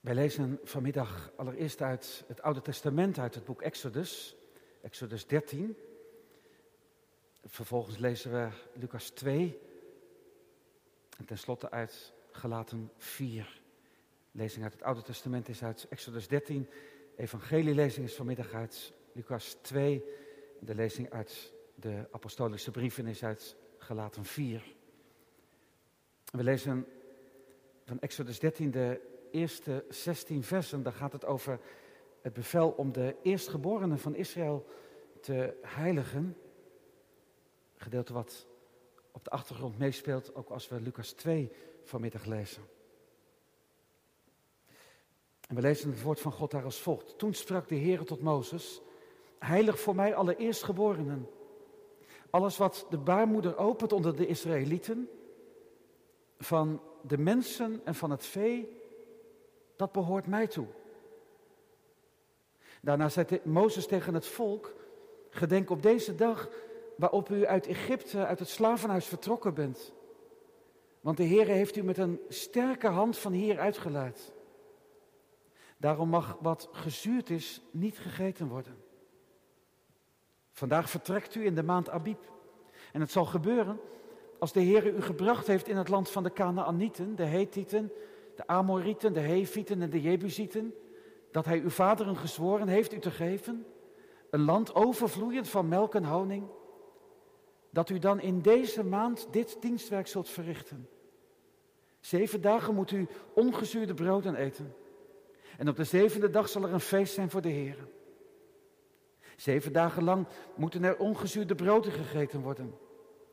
Wij lezen vanmiddag allereerst uit het Oude Testament, uit het boek Exodus, Exodus 13. Vervolgens lezen we Lucas 2 en tenslotte uit Galaten 4. Lezing uit het Oude Testament is uit Exodus 13. Evangelielezing is vanmiddag uit Lucas 2. De lezing uit de apostolische brieven is uit Galaten 4. We lezen van Exodus 13 de eerste 16 versen. Daar gaat het over het bevel om de eerstgeborenen van Israël te heiligen. Gedeelte wat op de achtergrond meespeelt, ook als we Lucas 2 vanmiddag lezen. En we lezen het woord van God daar als volgt. Toen sprak de Heer tot Mozes, heilig voor mij alle eerstgeborenen. Alles wat de baarmoeder opent onder de Israëlieten, van de mensen en van het vee, dat behoort mij toe. Daarna zei Mozes tegen het volk, gedenk op deze dag waarop u uit Egypte, uit het slavenhuis vertrokken bent. Want de Heer heeft u met een sterke hand van hier uitgeleid. Daarom mag wat gezuurd is niet gegeten worden. Vandaag vertrekt u in de maand Abib. En het zal gebeuren als de Heer u gebracht heeft in het land van de Canaanieten, de Hethieten, de Amorieten, de Hefieten en de Jebusieten, dat hij uw vaderen gezworen heeft u te geven, een land overvloeiend van melk en honing, dat u dan in deze maand dit dienstwerk zult verrichten. Zeven dagen moet u ongezuurde broden eten. En op de zevende dag zal er een feest zijn voor de Heer. Zeven dagen lang moeten er ongezuurde broden gegeten worden.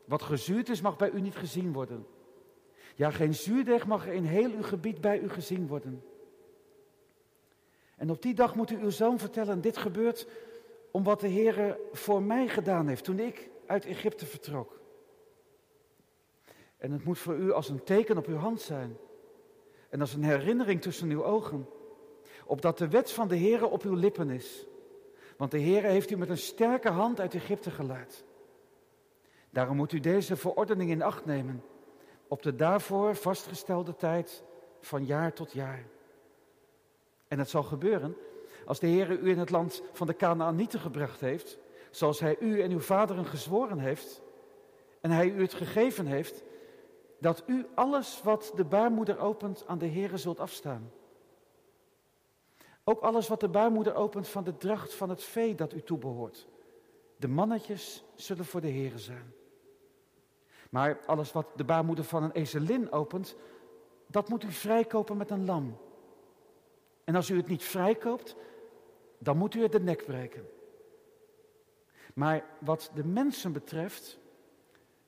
Wat gezuurd is, mag bij u niet gezien worden. Ja, geen zuurdeeg mag er in heel uw gebied bij u gezien worden. En op die dag moet u uw zoon vertellen, dit gebeurt om wat de Heer voor mij gedaan heeft toen ik uit Egypte vertrok. En het moet voor u als een teken op uw hand zijn en als een herinnering tussen uw ogen, opdat de wet van de Heer op uw lippen is. Want de Heer heeft u met een sterke hand uit Egypte geleid. Daarom moet u deze verordening in acht nemen op de daarvoor vastgestelde tijd van jaar tot jaar. En het zal gebeuren als de Heer u in het land van de Canaanieten gebracht heeft, zoals Hij u en uw vaderen gezworen heeft, en Hij u het gegeven heeft, dat u alles wat de baarmoeder opent aan de Heere zult afstaan. Ook alles wat de baarmoeder opent van de dracht van het vee dat u toebehoort. De mannetjes zullen voor de Heere zijn. Maar alles wat de baarmoeder van een ezelin opent, dat moet u vrijkopen met een lam. En als u het niet vrijkoopt, dan moet u het de nek breken. Maar wat de mensen betreft,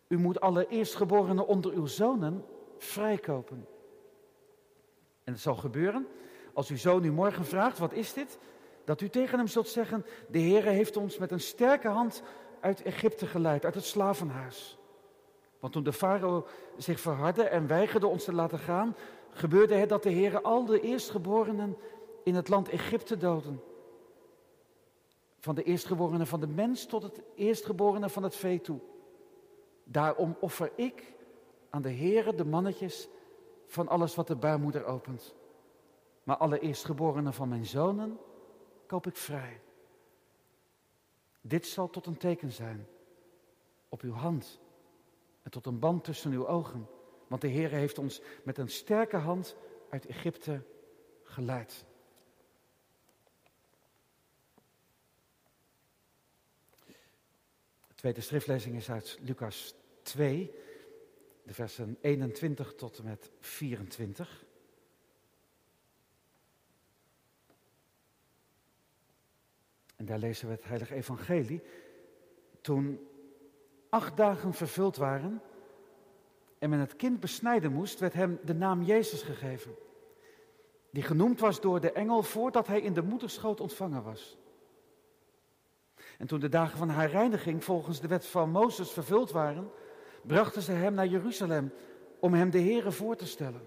u moet alle eerstgeborenen onder uw zonen vrijkopen. En het zal gebeuren, als uw zoon u morgen vraagt, wat is dit? Dat u tegen hem zult zeggen, de Heere heeft ons met een sterke hand uit Egypte geleid, uit het slavenhuis. Want toen de farao zich verhardde en weigerde ons te laten gaan, gebeurde het dat de Heere al de eerstgeborenen in het land Egypte doden. Van de eerstgeborenen van de mens tot het eerstgeborene van het vee toe. Daarom offer ik aan de Heere de mannetjes van alles wat de baarmoeder opent. Maar alle eerstgeborenen van mijn zonen koop ik vrij. Dit zal tot een teken zijn op uw hand tot een band tussen uw ogen. Want de Heer heeft ons met een sterke hand uit Egypte geleid. De tweede schriftlezing is uit Lucas 2, de versen 21 tot en met 24. En daar lezen we het heilige evangelie. Toen acht dagen vervuld waren en men het kind besnijden moest, werd hem de naam Jezus gegeven. Die genoemd was door de engel voordat hij in de moederschoot ontvangen was. En toen de dagen van haar reiniging volgens de wet van Mozes vervuld waren, brachten ze hem naar Jeruzalem om hem de Here voor te stellen.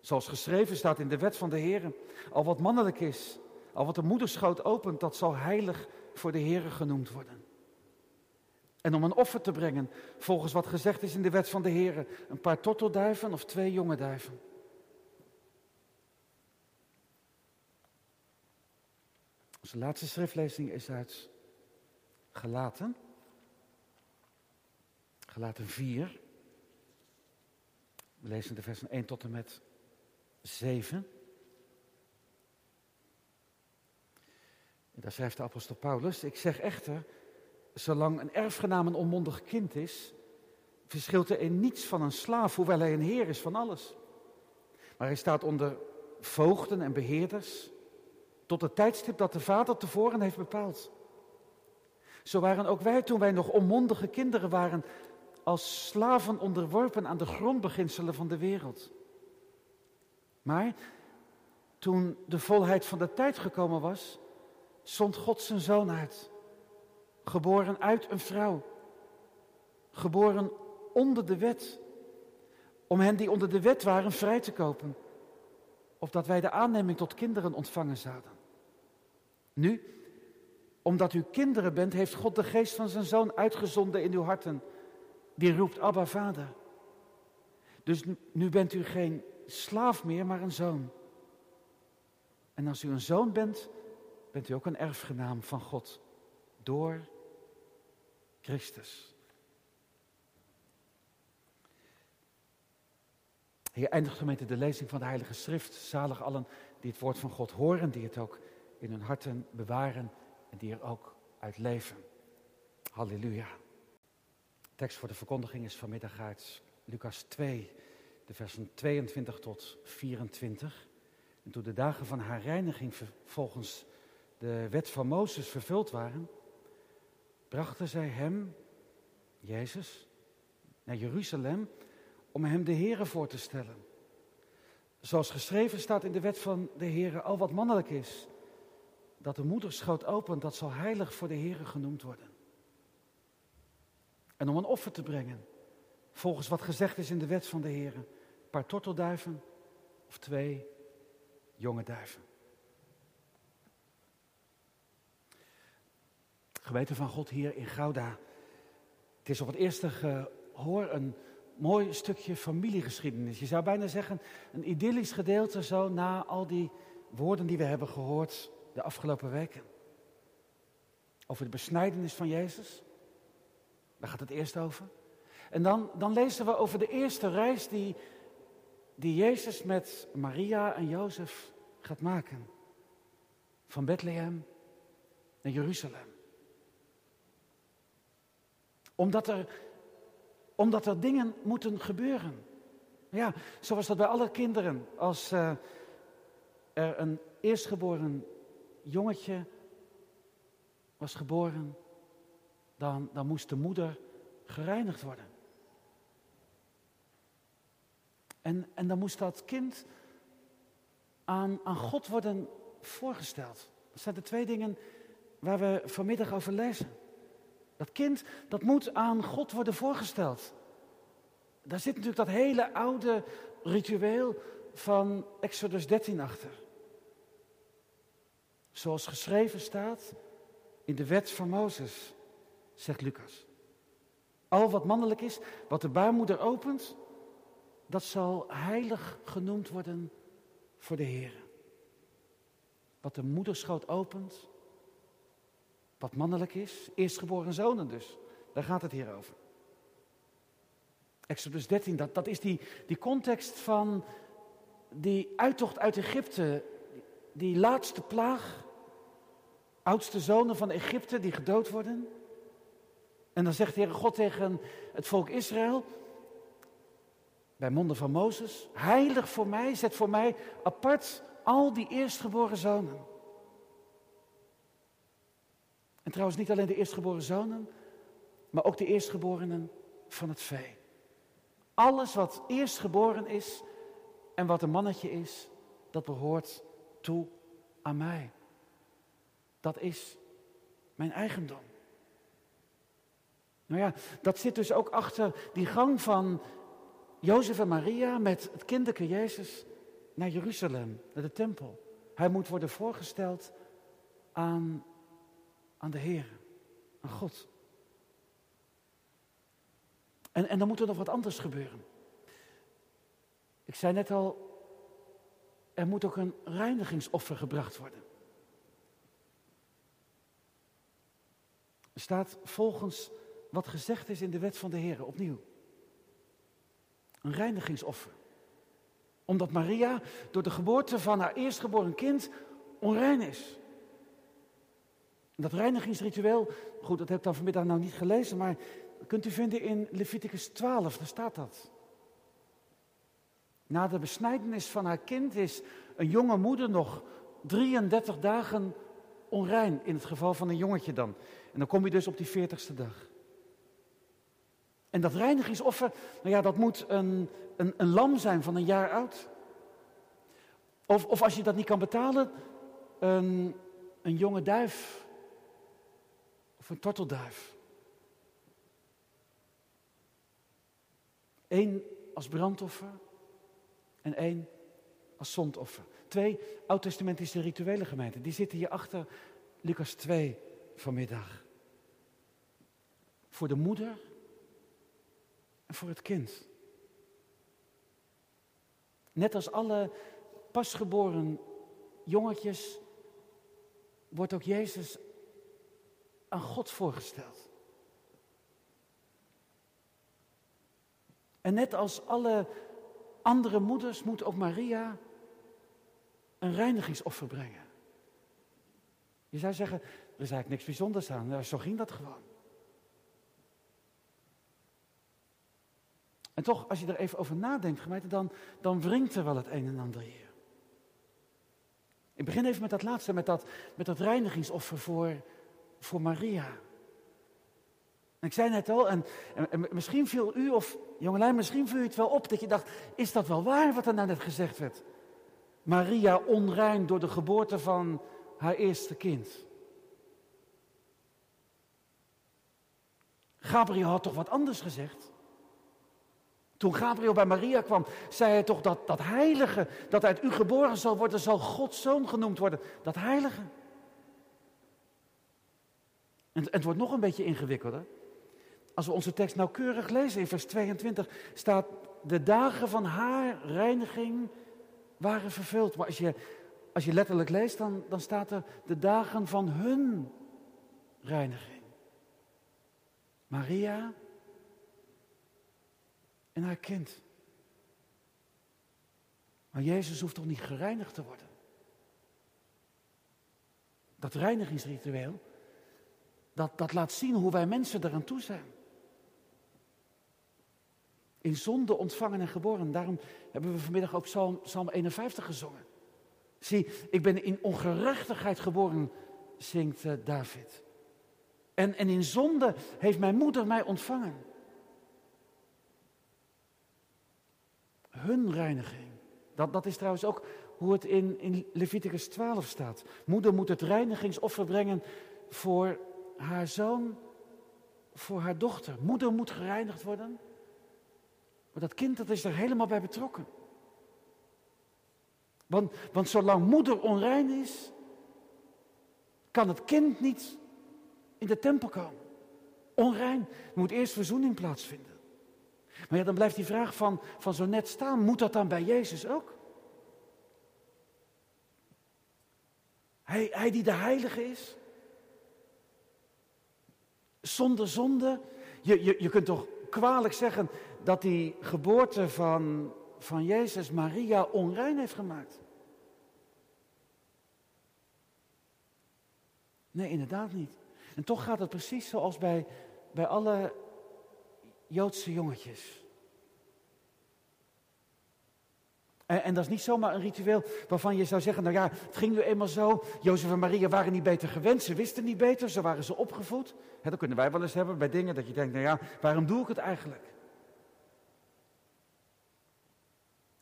Zoals geschreven staat in de wet van de Here, al wat mannelijk is, al wat de moederschoot opent, dat zal heilig voor de Here genoemd worden. En om een offer te brengen, volgens wat gezegd is in de wet van de Heer, een paar tortelduiven of twee jonge duiven. Onze laatste schriftlezing is uit Gelaten. Gelaten 4. We lezen de versen 1 tot en met 7. En daar schrijft de apostel Paulus, ik zeg echter, zolang een erfgenaam een onmondig kind is, verschilt er in niets van een slaaf, hoewel hij een heer is van alles. Maar hij staat onder voogden en beheerders, tot het tijdstip dat de vader tevoren heeft bepaald. Zo waren ook wij toen wij nog onmondige kinderen waren, als slaven onderworpen aan de grondbeginselen van de wereld. Maar toen de volheid van de tijd gekomen was, zond God zijn zoon uit. Geboren uit een vrouw. Geboren onder de wet. Om hen die onder de wet waren vrij te kopen. Opdat wij de aanneming tot kinderen ontvangen zouden. Nu, omdat u kinderen bent, heeft God de geest van zijn zoon uitgezonden in uw harten. Die roept Abba Vader. Dus nu bent u geen slaaf meer, maar een zoon. En als u een zoon bent, bent u ook een erfgenaam van God door Christus. Hier eindigt gemeente de lezing van de Heilige Schrift. Zalig allen die het woord van God horen, die het ook in hun harten bewaren en die er ook uit leven. Halleluja. Tekst voor de verkondiging is vanmiddag uit Lucas 2, de versen 22 tot 24. En toen de dagen van haar reiniging volgens de wet van Mozes vervuld waren, brachten zij hem, Jezus, naar Jeruzalem om hem de Here voor te stellen. Zoals geschreven staat in de wet van de Here, al wat mannelijk is, dat de moederschoot opent, dat zal heilig voor de Here genoemd worden. En om een offer te brengen, volgens wat gezegd is in de wet van de Here, een paar tortelduiven of twee jonge duiven. Geweten van God hier in Gouda. Het is op het eerste gehoor een mooi stukje familiegeschiedenis. Je zou bijna zeggen een idyllisch gedeelte zo na al die woorden die we hebben gehoord de afgelopen weken. Over de besnijdenis van Jezus. Daar gaat het eerst over. En dan, dan lezen we over de eerste reis die, die Jezus met Maria en Jozef gaat maken. Van Bethlehem naar Jeruzalem omdat er, omdat er dingen moeten gebeuren. Ja, zoals dat bij alle kinderen. Als uh, er een eerstgeboren jongetje was geboren, dan, dan moest de moeder gereinigd worden. En, en dan moest dat kind aan, aan God worden voorgesteld. Dat zijn de twee dingen waar we vanmiddag over lezen. Dat kind, dat moet aan God worden voorgesteld. Daar zit natuurlijk dat hele oude ritueel van Exodus 13 achter. Zoals geschreven staat in de wet van Mozes, zegt Lucas. Al wat mannelijk is, wat de baarmoeder opent, dat zal heilig genoemd worden voor de Heer. Wat de moederschoot opent, wat mannelijk is, eerstgeboren zonen dus. Daar gaat het hier over. Exodus 13, dat, dat is die, die context van die uittocht uit Egypte, die laatste plaag, oudste zonen van Egypte die gedood worden. En dan zegt de Heere God tegen het volk Israël, bij monden van Mozes, heilig voor mij, zet voor mij apart al die eerstgeboren zonen. En trouwens niet alleen de eerstgeboren zonen, maar ook de eerstgeborenen van het vee. Alles wat eerstgeboren is en wat een mannetje is, dat behoort toe aan mij. Dat is mijn eigendom. Nou ja, dat zit dus ook achter die gang van Jozef en Maria met het kinderke Jezus naar Jeruzalem, naar de tempel. Hij moet worden voorgesteld aan aan de Heer, aan God. En, en dan moet er nog wat anders gebeuren. Ik zei net al, er moet ook een reinigingsoffer gebracht worden. staat volgens wat gezegd is in de wet van de Heer opnieuw. Een reinigingsoffer. Omdat Maria door de geboorte van haar eerstgeboren kind onrein is. Dat reinigingsritueel, goed, dat heb ik dan vanmiddag nou niet gelezen, maar kunt u vinden in Leviticus 12, daar staat dat. Na de besnijdenis van haar kind is een jonge moeder nog 33 dagen onrein, in het geval van een jongetje dan. En dan kom je dus op die 40ste dag. En dat reinigingsoffer, nou ja, dat moet een, een, een lam zijn van een jaar oud. Of, of als je dat niet kan betalen, een, een jonge duif. Een tortelduif. Eén als brandoffer en één als zondoffer. Twee oud-testamentische rituele gemeenten. Die zitten hier achter Lucas 2 vanmiddag. Voor de moeder en voor het kind. Net als alle pasgeboren jongetjes wordt ook Jezus aan God voorgesteld. En net als alle andere moeders moet ook Maria een reinigingsoffer brengen. Je zou zeggen, er is eigenlijk niks bijzonders aan. Nou, zo ging dat gewoon. En toch, als je er even over nadenkt, gemeente, dan, dan wringt er wel het een en ander hier. Ik begin even met dat laatste, met dat, met dat reinigingsoffer voor, voor Maria. En ik zei net al, en, en, misschien viel u, of jongelui, misschien viel u het wel op dat je dacht, is dat wel waar wat er nou net gezegd werd? Maria onrein door de geboorte van haar eerste kind. Gabriel had toch wat anders gezegd? Toen Gabriel bij Maria kwam, zei hij toch dat dat heilige, dat uit u geboren zal worden, zal Gods zoon genoemd worden. Dat heilige. En het wordt nog een beetje ingewikkelder. Als we onze tekst nauwkeurig lezen in vers 22, staat de dagen van haar reiniging waren vervuld. Maar als je, als je letterlijk leest, dan, dan staat er de dagen van hun reiniging. Maria en haar kind. Maar Jezus hoeft toch niet gereinigd te worden? Dat reinigingsritueel, dat, dat laat zien hoe wij mensen eraan toe zijn. In zonde ontvangen en geboren. Daarom hebben we vanmiddag ook Psalm, Psalm 51 gezongen. Zie, ik ben in ongerechtigheid geboren, zingt uh, David. En, en in zonde heeft mijn moeder mij ontvangen. Hun reiniging. Dat, dat is trouwens ook hoe het in, in Leviticus 12 staat. Moeder moet het reinigingsoffer brengen voor haar zoon, voor haar dochter. Moeder moet gereinigd worden. Maar dat kind dat is er helemaal bij betrokken. Want, want zolang moeder onrein is, kan het kind niet in de tempel komen. Onrein. Er moet eerst verzoening plaatsvinden. Maar ja, dan blijft die vraag van, van zo net staan. Moet dat dan bij Jezus ook? Hij, hij die de heilige is. Zonder zonde. Je, je, je kunt toch kwalijk zeggen dat die geboorte van, van Jezus Maria onrein heeft gemaakt. Nee, inderdaad niet. En toch gaat het precies zoals bij, bij alle Joodse jongetjes. En, en, dat is niet zomaar een ritueel waarvan je zou zeggen, nou ja, het ging nu eenmaal zo. Jozef en Maria waren niet beter gewend, ze wisten niet beter, zo waren ze opgevoed. He, dat kunnen wij wel eens hebben bij dingen dat je denkt, nou ja, waarom doe ik het eigenlijk?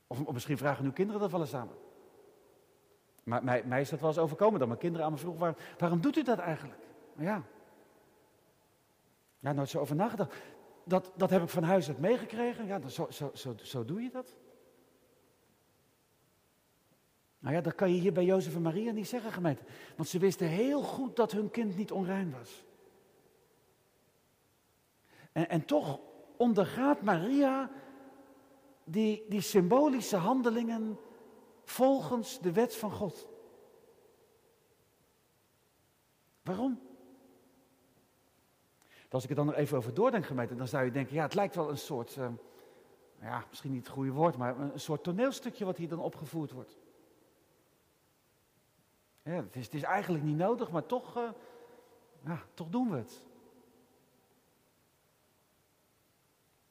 Of, of misschien vragen uw kinderen dat wel eens samen. Maar mij, mij, is dat wel eens overkomen dat mijn kinderen aan me vroegen, waar, waarom doet u dat eigenlijk? Maar ja, ja, nooit zo over nagedacht. Dat, dat heb ik van huis uit meegekregen. Ja, zo, zo, zo, zo doe je dat. Nou ja, dat kan je hier bij Jozef en Maria niet zeggen, gemeente. Want ze wisten heel goed dat hun kind niet onrein was. En, en toch ondergaat Maria die, die symbolische handelingen volgens de wet van God. Waarom? Als ik er dan nog even over doordenk, gemeente, dan zou je denken, ja, het lijkt wel een soort, uh, ja, misschien niet het goede woord, maar een soort toneelstukje wat hier dan opgevoerd wordt. Ja, het, is, eigenlijk niet nodig, maar toch, uh, ja, toch doen we het.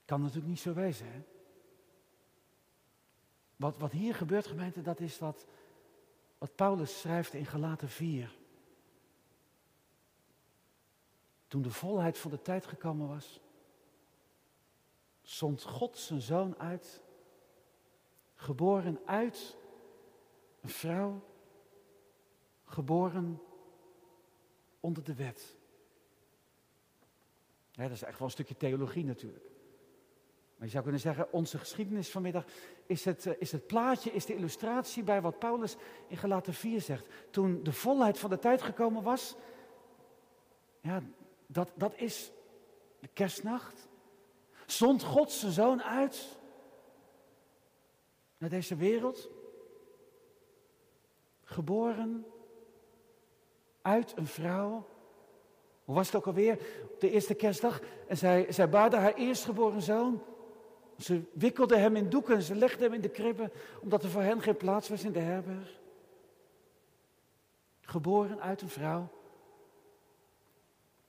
Kan natuurlijk niet zo wezen, hè? Wat, wat hier gebeurt, gemeente, dat is wat, wat Paulus schrijft in Galaten 4. Toen de volheid van de tijd gekomen was, zond God zijn zoon uit, geboren uit een vrouw, geboren onder de wet. Dat is echt wel een stukje theologie natuurlijk. Maar je zou kunnen zeggen, onze geschiedenis vanmiddag is het, eh, is het plaatje, is de illustratie bij wat Paulus in Galaten 4 zegt. Toen de volheid van de tijd gekomen was, ja, dat, dat is de kerstnacht. Zond God zijn zoon uit naar deze wereld. Geboren uit een vrouw. Hoe was het ook alweer? Op de eerste kerstdag. En zij, zij baarde haar eerstgeboren zoon. Ze wikkelde hem in doeken en ze legde hem in de kribben, omdat er voor hen geen plaats was in de herberg. Geboren uit een vrouw.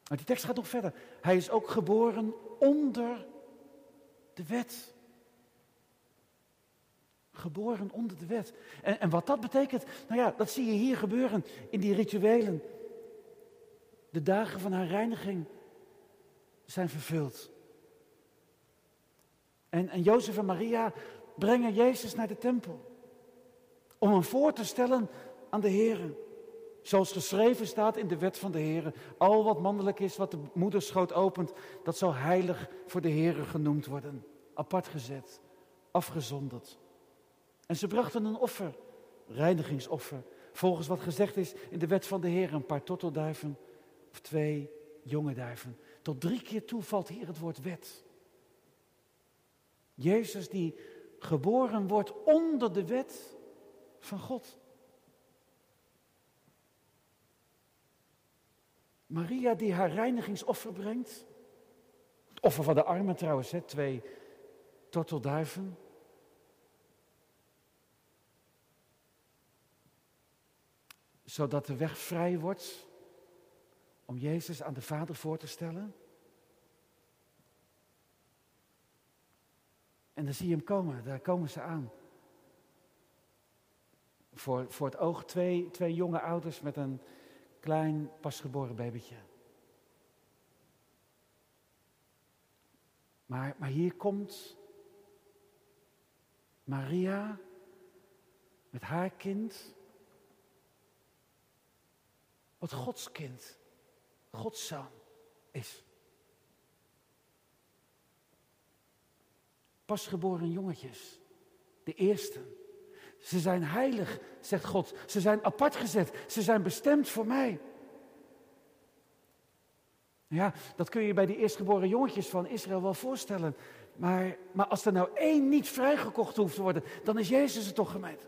Maar die tekst gaat nog verder. Hij is ook geboren onder de wet. Geboren onder de wet. En, en wat dat betekent, nou ja, dat zie je hier gebeuren in die rituelen. De dagen van haar reiniging zijn vervuld. En, en Jozef en Maria brengen Jezus naar de tempel. Om hem voor te stellen aan de Heer. Zoals geschreven staat in de wet van de Heer. Al wat mannelijk is, wat de moederschoot opent, dat zal heilig voor de Heer genoemd worden. Apart gezet, afgezonderd. En ze brachten een offer, reinigingsoffer. Volgens wat gezegd is in de wet van de Heer, een paar tortelduiven of twee jonge duiven. Tot drie keer toe valt hier het woord wet. Jezus die geboren wordt onder de wet van God. Maria die haar reinigingsoffer brengt. Het offer van de armen trouwens, hè, twee tortelduiven. Zodat de weg vrij wordt om Jezus aan de Vader voor te stellen. En dan zie je hem komen, daar komen ze aan. Voor, voor het oog twee, twee jonge ouders met een klein pasgeboren babytje. Maar, maar hier komt Maria met haar kind, wat Gods kind, Gods zoon is. pasgeboren jongetjes. De eerste. Ze zijn heilig, zegt God. Ze zijn apart gezet. Ze zijn bestemd voor mij. Ja, dat kun je bij die eerstgeboren jongetjes van Israël wel voorstellen. Maar, maar als er nou één niet vrijgekocht hoeft te worden, dan is Jezus het toch gemeend.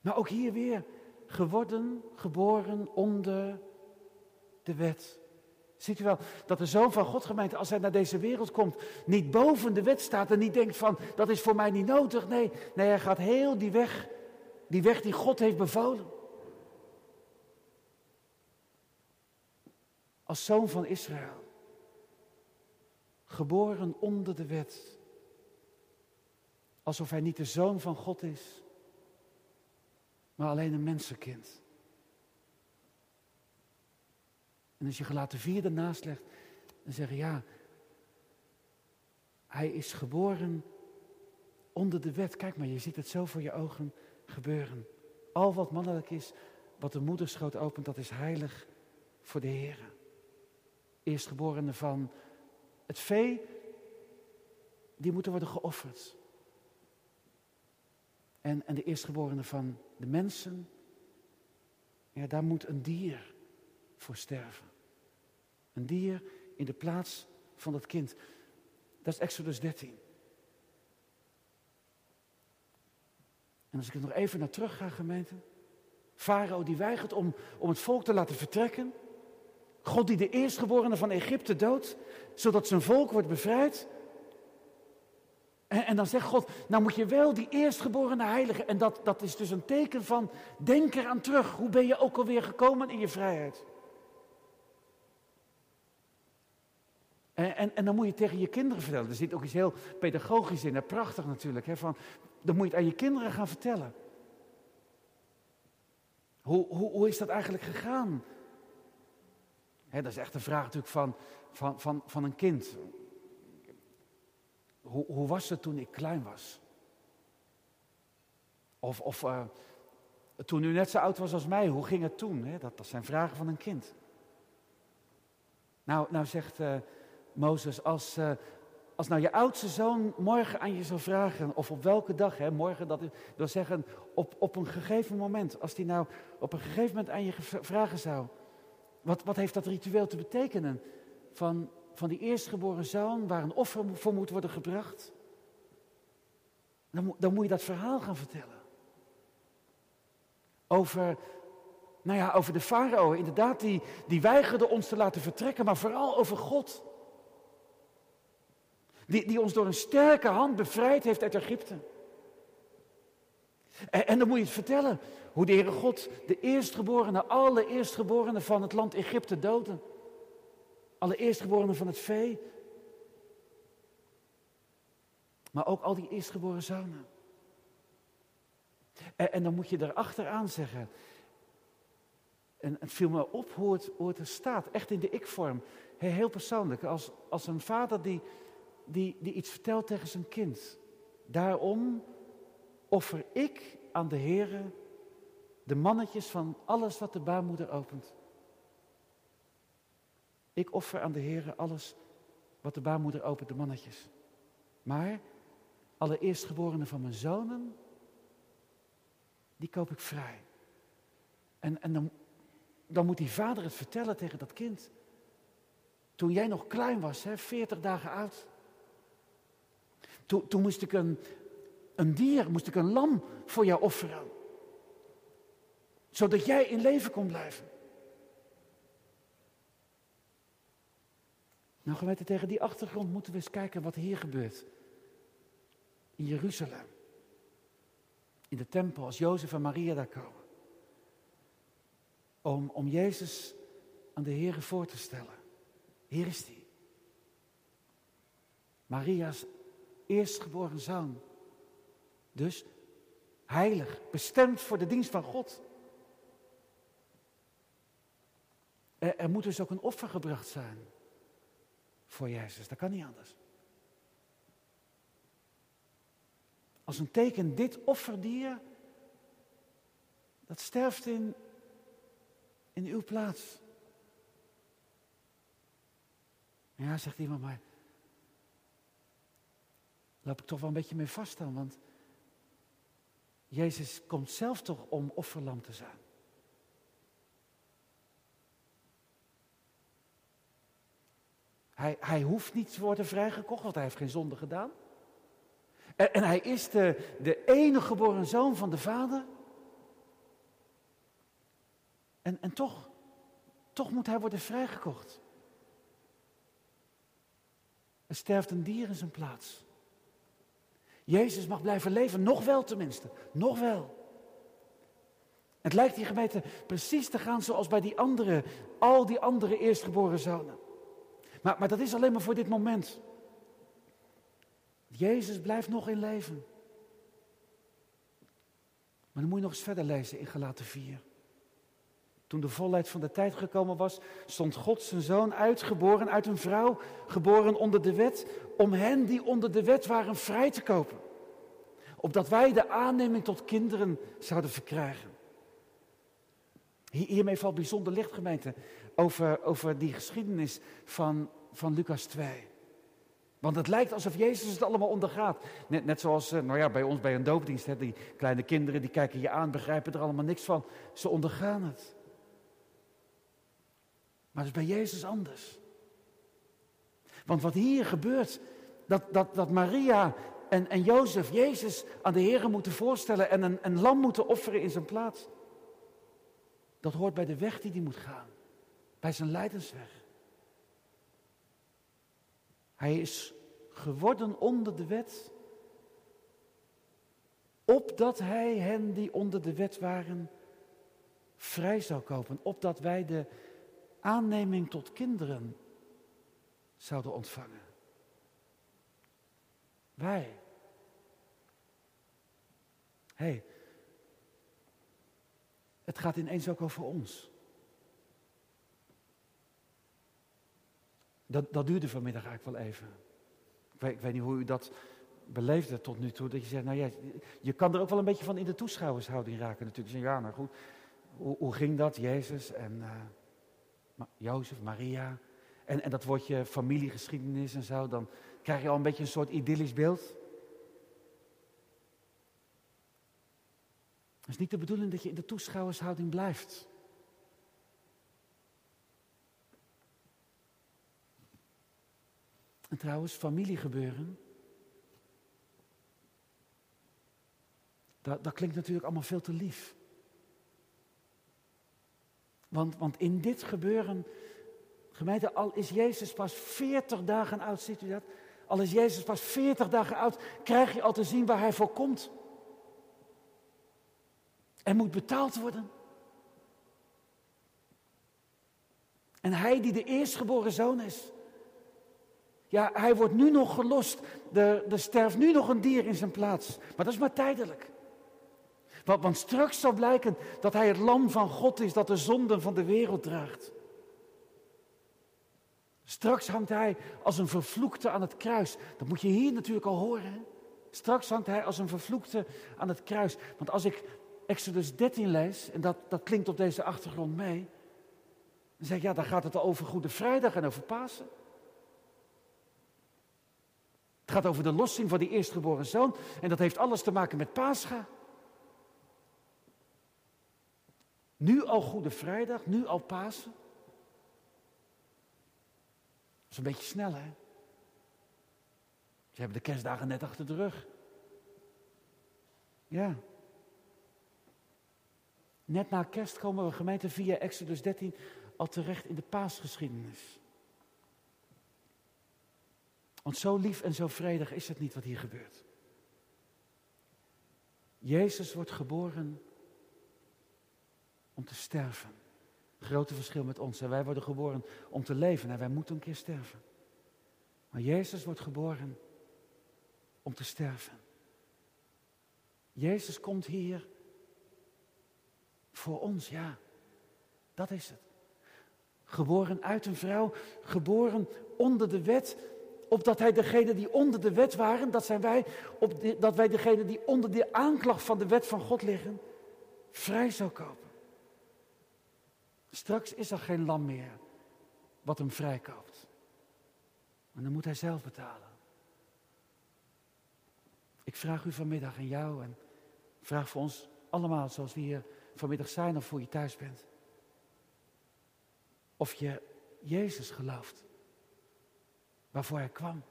Maar ook hier weer, geworden, geboren onder de wet. Ziet u wel dat de Zoon van God gemeente, als hij naar deze wereld komt, niet boven de wet staat en niet denkt van, dat is voor mij niet nodig. Nee, nee hij gaat heel die weg, die weg die God heeft bevolen. Als Zoon van Israël, geboren onder de wet. Alsof hij niet de Zoon van God is, maar alleen een mensenkind. En als je gelaten vier ernaast legt, dan zeg je ja, hij is geboren onder de wet. Kijk maar, je ziet het zo voor je ogen gebeuren. Al wat mannelijk is, wat de moederschoot opent, dat is heilig voor de Heer. Eerstgeborene van het vee, die moeten worden geofferd. En, en de eerstgeborene van de mensen, ja, daar moet een dier voor sterven. Een dier in de plaats van dat kind. Dat is Exodus 13. En als ik er nog even naar terug ga, gemeente. Farao die weigert om, om het volk te laten vertrekken. God die de eerstgeborene van Egypte doodt, zodat zijn volk wordt bevrijd. En, dan zegt God, nou moet je wel die eerstgeborene heilige. En dat, dat is dus een teken van, denk eraan terug. Hoe ben je ook alweer gekomen in je vrijheid? En, en, en, dan moet je tegen je kinderen vertellen. Er zit ook iets heel pedagogisch in. Prachtig natuurlijk. Hè, van, dan moet je het aan je kinderen gaan vertellen. Hoe, hoe, hoe is dat eigenlijk gegaan? Hè, dat is echt een vraag natuurlijk van, van, van, van een kind. Hoe, hoe was het toen ik klein was? Of, of uh, toen u net zo oud was als mij, hoe ging het toen? Hè? Dat, dat zijn vragen van een kind. Nou, nou zegt uh, Mozes, als, uh, als nou je oudste zoon morgen aan je zou vragen, of op welke dag, hè, morgen, dat wil zeggen op, op een gegeven moment, als die nou op een gegeven moment aan je vragen zou, wat, wat heeft dat ritueel te betekenen? Van, van die eerstgeboren zoon waar een offer voor moet worden gebracht? Dan, dan moet je dat verhaal gaan vertellen. Over, nou ja, over de farao, inderdaad, die, die weigerde ons te laten vertrekken, maar vooral over God. Die, die ons door een sterke hand bevrijd heeft uit Egypte. En, dan moet je het vertellen. Hoe de Heere God de eerstgeborenen, alle eerstgeborenen van het land Egypte doodde. Alle eerstgeborenen van het vee. Maar ook al die eerstgeboren zonen. En, en dan moet je erachteraan zeggen. En het viel me op hoe het, er staat, echt in de ik-vorm. Heel persoonlijk, als, als een vader die, die, die iets vertelt tegen zijn kind. Daarom offer ik aan de Heere de mannetjes van alles wat de baarmoeder opent. Ik offer aan de Heer alles wat de baarmoeder opent, de mannetjes. Maar alle eerstgeborenen van mijn zonen, die koop ik vrij. En, en dan, dan moet die vader het vertellen tegen dat kind. Toen jij nog klein was, hè, 40 dagen oud. Toen, toen moest ik een, een dier, moest ik een lam voor jou offeren zodat jij in leven kon blijven. Nou, gemeente, tegen die achtergrond moeten we eens kijken wat hier gebeurt. In Jeruzalem. In de tempel, als Jozef en Maria daar komen. Om, om Jezus aan de Heer voor te stellen. Hier is hij. Maria's eerstgeboren zoon. Dus heilig, bestemd voor de dienst van God. Er moet dus ook een offer gebracht zijn voor Jezus. Dat kan niet anders. Als een teken, dit offerdier, dat sterft in, in uw plaats. Ja, zegt iemand, maar loop ik toch wel een beetje mee vast want Jezus komt zelf toch om offerlam te zijn. Hij, hij hoeft niet te worden vrijgekocht, want hij heeft geen zonde gedaan. En, en hij is de, de enige geboren zoon van de Vader. En, en toch, toch moet hij worden vrijgekocht. Er sterft een dier in zijn plaats. Jezus mag blijven leven, nog wel tenminste, nog wel. Het lijkt hier gemeente precies te gaan zoals bij die andere, al die andere eerstgeboren zonen. Maar, maar dat is alleen maar voor dit moment. Jezus blijft nog in leven. Maar dan moet je nog eens verder lezen in Galaten 4. Toen de volheid van de tijd gekomen was, stond God zijn zoon uitgeboren uit een vrouw, geboren onder de wet, om hen die onder de wet waren vrij te kopen. Opdat wij de aanneming tot kinderen zouden verkrijgen. Hiermee valt bijzonder licht, gemeente, over, over die geschiedenis van, van Lucas 2. Want het lijkt alsof Jezus het allemaal ondergaat. Net, net zoals eh, nou ja, bij ons bij een doopdienst. Hè, die kleine kinderen die kijken je aan, begrijpen er allemaal niks van. Ze ondergaan het. Maar het is bij Jezus anders. Want wat hier gebeurt, dat, dat, dat Maria en, en Jozef Jezus aan de Heer moeten voorstellen en een, een lam moeten offeren in zijn plaats. Dat hoort bij de weg die hij moet gaan. Bij zijn lijdensweg. Hij is geworden onder de wet, opdat hij hen die onder de wet waren vrij zou kopen, opdat wij de aanneming tot kinderen zouden ontvangen. Wij. Hé, hey, het gaat ineens ook over ons. Dat, dat duurde vanmiddag eigenlijk wel even. Ik weet, ik weet niet hoe u dat beleefde tot nu toe. Dat je zegt, nou ja, je kan er ook wel een beetje van in de toeschouwershouding raken natuurlijk. Ja, nou goed, hoe, hoe ging dat? Jezus en uh, Jozef, Maria. En, en dat woordje familiegeschiedenis en zo. Dan krijg je al een beetje een soort idyllisch beeld. Het is niet de bedoeling dat je in de toeschouwershouding blijft. En trouwens, familiegebeuren. Dat, dat klinkt natuurlijk allemaal veel te lief. Want, want in dit gebeuren, gemeente, al is Jezus pas 40 dagen oud, ziet u dat? Al is Jezus pas 40 dagen oud, krijg je al te zien waar hij voor komt. Er moet betaald worden. En hij die de eerstgeboren zoon is, ja, hij wordt nu nog gelost. Er, er sterft nu nog een dier in zijn plaats. Maar dat is maar tijdelijk. Want, want straks zal blijken dat hij het lam van God is dat de zonden van de wereld draagt. Straks hangt hij als een vervloekte aan het kruis. Dat moet je hier natuurlijk al horen. Straks hangt hij als een vervloekte aan het kruis. Want als ik Exodus 13 lees, en dat, dat klinkt op deze achtergrond mee, dan zeg ik ja, dan gaat het over Goede Vrijdag en over Pasen. Het gaat over de lossing van die eerstgeboren zoon. En dat heeft alles te maken met Pascha. Nu al Goede Vrijdag, nu al Pasen. Dat is een beetje snel, hè? Ze hebben de kerstdagen net achter de rug. Ja. Net na kerst komen we gemeente via Exodus 13 al terecht in de paasgeschiedenis. Want zo lief en zo vredig is het niet wat hier gebeurt. Jezus wordt geboren om te sterven. Grote verschil met ons. Wij worden geboren om te leven en wij moeten een keer sterven. Maar Jezus wordt geboren om te sterven. Jezus komt hier voor ons, ja. Dat is het. Geboren uit een vrouw, geboren onder de wet, opdat hij degene die onder de wet waren, dat zijn wij, op dat wij degene die onder de aanklacht van de wet van God liggen, vrij zou kopen. Straks is er geen lam meer wat hem vrijkoopt. Maar dan moet hij zelf betalen. Ik vraag u vanmiddag en jou en vraag voor ons allemaal zoals we hier vanmiddag zijn of voor je thuis bent. Of je Jezus gelooft waarvoor hij kwam.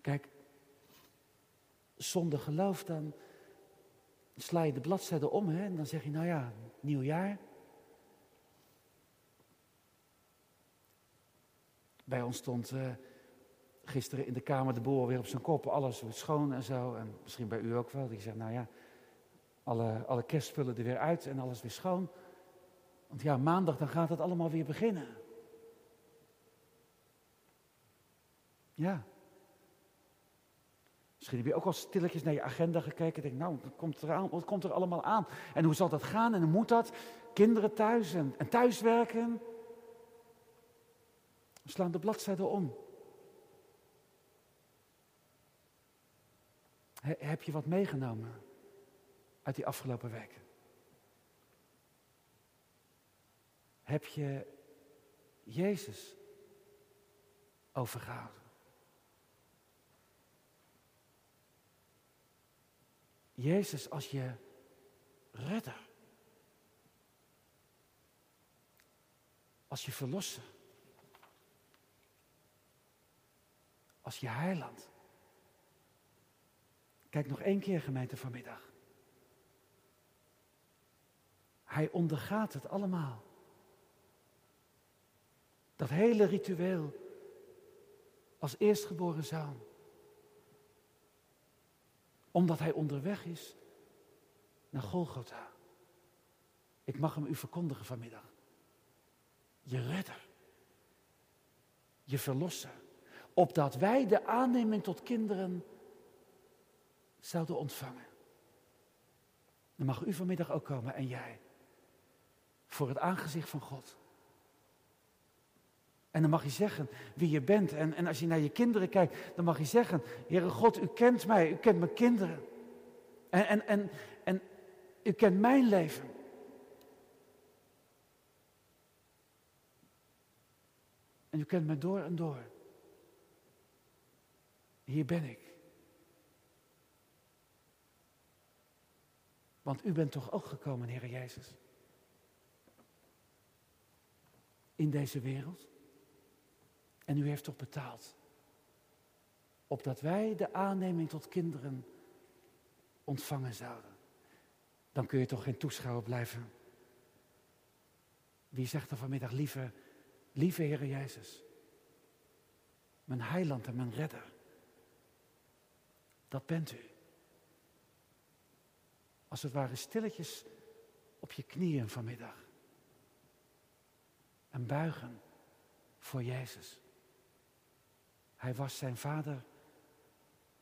Kijk, zonder geloof dan sla je de bladzijde om hè, en dan zeg je, nou ja, nieuw jaar. Bij ons stond uh, gisteren in de kamer de boer weer op zijn kop, alles wordt schoon en zo. En misschien bij u ook wel. Die zegt, nou ja, alle, alle kerstspullen er weer uit en alles weer schoon. Want ja, maandag dan gaat het allemaal weer beginnen. Ja. Misschien heb je ook al stilletjes naar je agenda gekeken. Denk, nou, wat komt, er allemaal aan? En hoe zal dat gaan? En hoe moet dat? Kinderen thuis en, en thuiswerken. We slaan de bladzijde om. heb je wat meegenomen uit die afgelopen weken? Heb je Jezus overgehouden? Jezus als je redder. Als je verlosser. Als je heiland. Kijk nog één keer gemeente vanmiddag. Hij ondergaat het allemaal. Dat hele ritueel als eerstgeboren zoon. Omdat hij onderweg is naar Golgotha. Ik mag hem u verkondigen vanmiddag. Je redder. Je verlosser. Opdat wij de aanneming tot kinderen zouden ontvangen. Dan mag u vanmiddag ook komen en jij. Voor het aangezicht van God. En dan mag je zeggen wie je bent. En, en als je naar je kinderen kijkt, dan mag je zeggen: Heere God, u kent mij, u kent mijn kinderen. En, en, en, en u kent mijn leven. En u kent me door en door. Hier ben ik. Want u bent toch ook gekomen, Heer Jezus? In deze wereld. En u heeft toch betaald. Opdat wij de aanneming tot kinderen ontvangen zouden. Dan kun je toch geen toeschouwer blijven. Wie zegt er vanmiddag, lieve, lieve Heer Jezus. Mijn heiland en mijn redder. Dat bent u. Als het ware stilletjes op je knieën vanmiddag. En buigen voor Jezus. Hij was zijn vader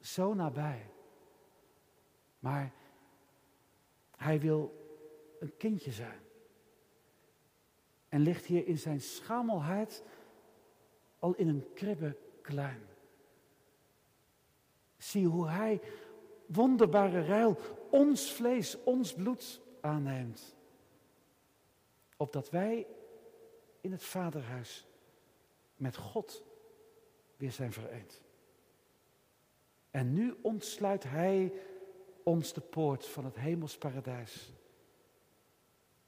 zo nabij. Maar hij wil een kindje zijn. En ligt hier in zijn schamelheid al in een kribbe klein. Zie hoe hij wonderbare ruil ons vlees, ons bloed aanneemt. Opdat wij in het vaderhuis met God weer zijn vereend. En nu ontsluit Hij ons de poort van het hemels paradijs.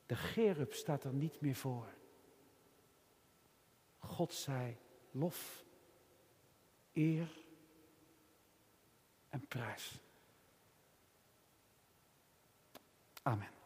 De gerub staat er niet meer voor. God zij lof, eer en prijs. Amen.